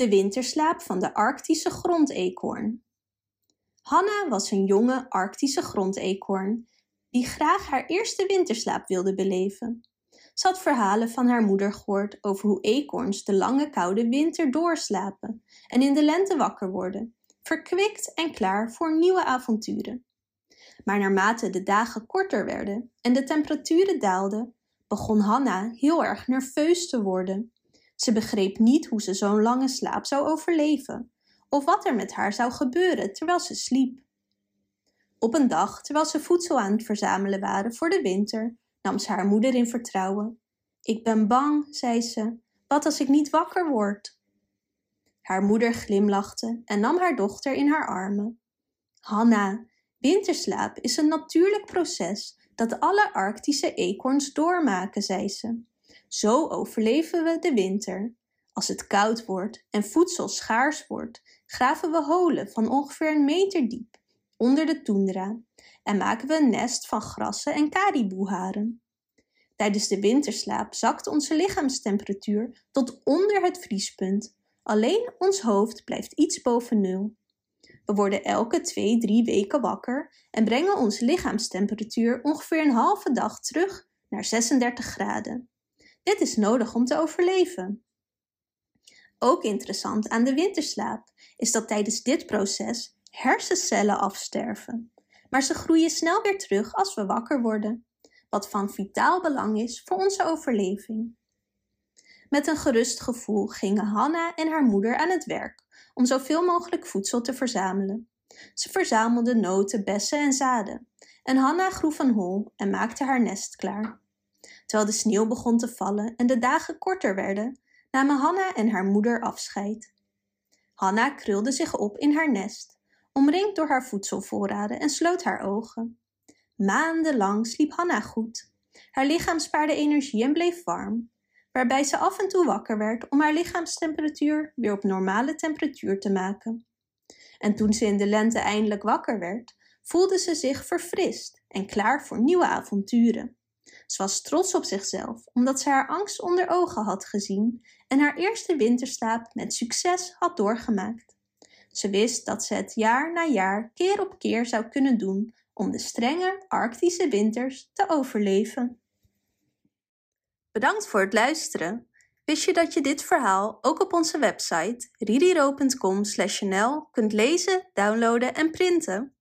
De winterslaap van de Arctische grondeekhoorn. Hanna was een jonge Arctische grondeekhoorn die graag haar eerste winterslaap wilde beleven. Ze had verhalen van haar moeder gehoord over hoe eekhoorns de lange koude winter doorslapen en in de lente wakker worden, verkwikt en klaar voor nieuwe avonturen. Maar naarmate de dagen korter werden en de temperaturen daalden, begon Hanna heel erg nerveus te worden. Ze begreep niet hoe ze zo'n lange slaap zou overleven, of wat er met haar zou gebeuren terwijl ze sliep. Op een dag, terwijl ze voedsel aan het verzamelen waren voor de winter, nam ze haar moeder in vertrouwen. Ik ben bang, zei ze. Wat als ik niet wakker word? Haar moeder glimlachte en nam haar dochter in haar armen. Hanna, winterslaap is een natuurlijk proces dat alle Arctische eekhoorns doormaken, zei ze. Zo overleven we de winter. Als het koud wordt en voedsel schaars wordt, graven we holen van ongeveer een meter diep onder de toendra en maken we een nest van grassen en kariboeharen. Tijdens de winterslaap zakt onze lichaamstemperatuur tot onder het vriespunt. Alleen ons hoofd blijft iets boven nul. We worden elke twee, drie weken wakker en brengen onze lichaamstemperatuur ongeveer een halve dag terug naar 36 graden. Dit is nodig om te overleven. Ook interessant aan de winterslaap is dat tijdens dit proces hersencellen afsterven, maar ze groeien snel weer terug als we wakker worden, wat van vitaal belang is voor onze overleving. Met een gerust gevoel gingen Hanna en haar moeder aan het werk om zoveel mogelijk voedsel te verzamelen. Ze verzamelden noten, bessen en zaden. En Hanna groef een hol en maakte haar nest klaar. Terwijl de sneeuw begon te vallen en de dagen korter werden, namen Hanna en haar moeder afscheid. Hanna krulde zich op in haar nest, omringd door haar voedselvoorraden en sloot haar ogen. Maandenlang sliep Hanna goed. Haar lichaam spaarde energie en bleef warm, waarbij ze af en toe wakker werd om haar lichaamstemperatuur weer op normale temperatuur te maken. En toen ze in de lente eindelijk wakker werd, voelde ze zich verfrist en klaar voor nieuwe avonturen. Ze was trots op zichzelf omdat ze haar angst onder ogen had gezien en haar eerste winterslaap met succes had doorgemaakt. Ze wist dat ze het jaar na jaar keer op keer zou kunnen doen om de strenge Arctische winters te overleven. Bedankt voor het luisteren. Wist je dat je dit verhaal ook op onze website ririro.com/nl kunt lezen, downloaden en printen?